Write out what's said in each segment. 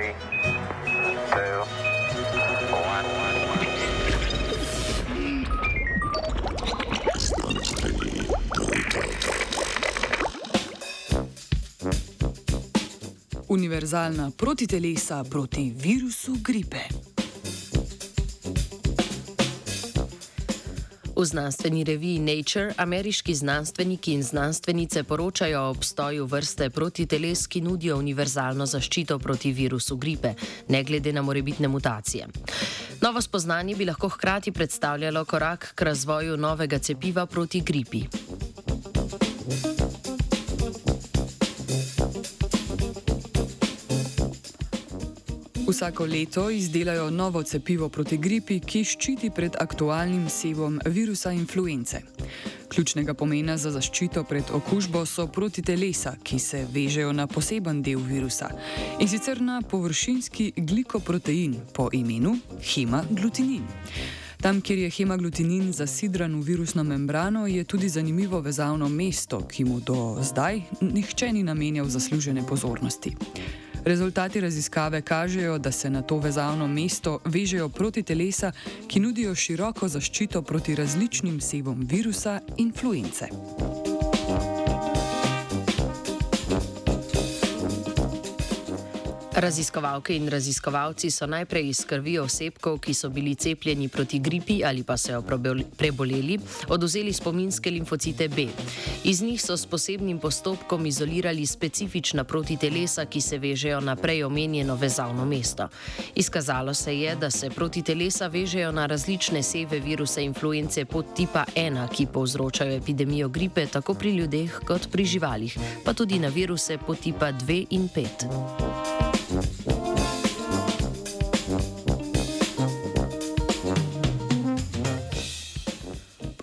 Three, two, one. Univerzalna protitelesa proti virusu gripe. V znanstveni reviji Nature ameriški znanstveniki in znanstvenice poročajo o obstoju vrste protiteles, ki nudijo univerzalno zaščito proti virusu gripe, ne glede na morebitne mutacije. Novo spoznanje bi lahko hkrati predstavljalo korak k razvoju novega cepiva proti gripi. Vsako leto izdelajo novo cepivo proti gripi, ki ščiti pred aktualnim sevom virusa influence. Ključnega pomena za zaščito pred okužbo so protitelesa, ki se vežejo na poseben del virusa in sicer na površinski glikoprotein po imenu hemaglutinin. Tam, kjer je hemaglutinin zasidran v virusno membrano, je tudi zanimivo vezavno mesto, ki mu do zdaj nihče ni namenjal zaslužene pozornosti. Rezultati raziskave kažejo, da se na to vezavno mesto vežejo protitelesa, ki nudijo široko zaščito proti različnim sevom virusa influence. Raziskovalke in raziskovalci so najprej iz krvi osebkov, ki so bili cepljeni proti gripi ali pa se jo preboleli, oduzeli spominske limfocite B. Iz njih so s posebnim postopkom izolirali specifična protitelesa, ki se vežejo na prej omenjeno vezavno mesto. Izkazalo se je, da se protitelesa vežejo na različne seve virusa influence pod tipa 1, ki povzročajo epidemijo gripe tako pri ljudeh kot pri živalih, pa tudi na viruse pod tipa 2 in 5.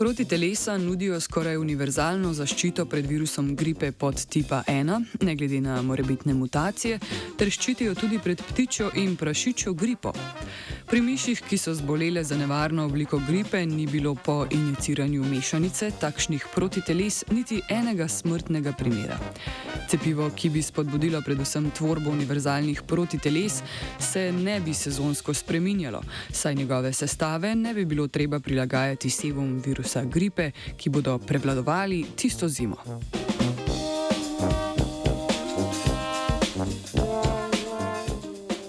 Protitelesa nudijo skoraj univerzalno zaščito pred virusom gripe pod tipa 1, ne glede na morebitne mutacije, ter ščitijo tudi pred ptičjo in prašičjo gripo. Pri miših, ki so zbolele za nevarno obliko gripe, ni bilo po injiciranju mešanice takšnih protiteles niti enega smrtnega primera. Cepivo, ki bi spodbudilo predvsem tvorbo univerzalnih protiteles, se ne bi sezonsko spreminjalo, saj njegove sestave ne bi bilo treba prilagajati sevom virusa gripe, ki bodo prevladovali tisto zimo.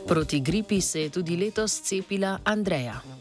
Proti gripi se je tudi letos cepila Andreja.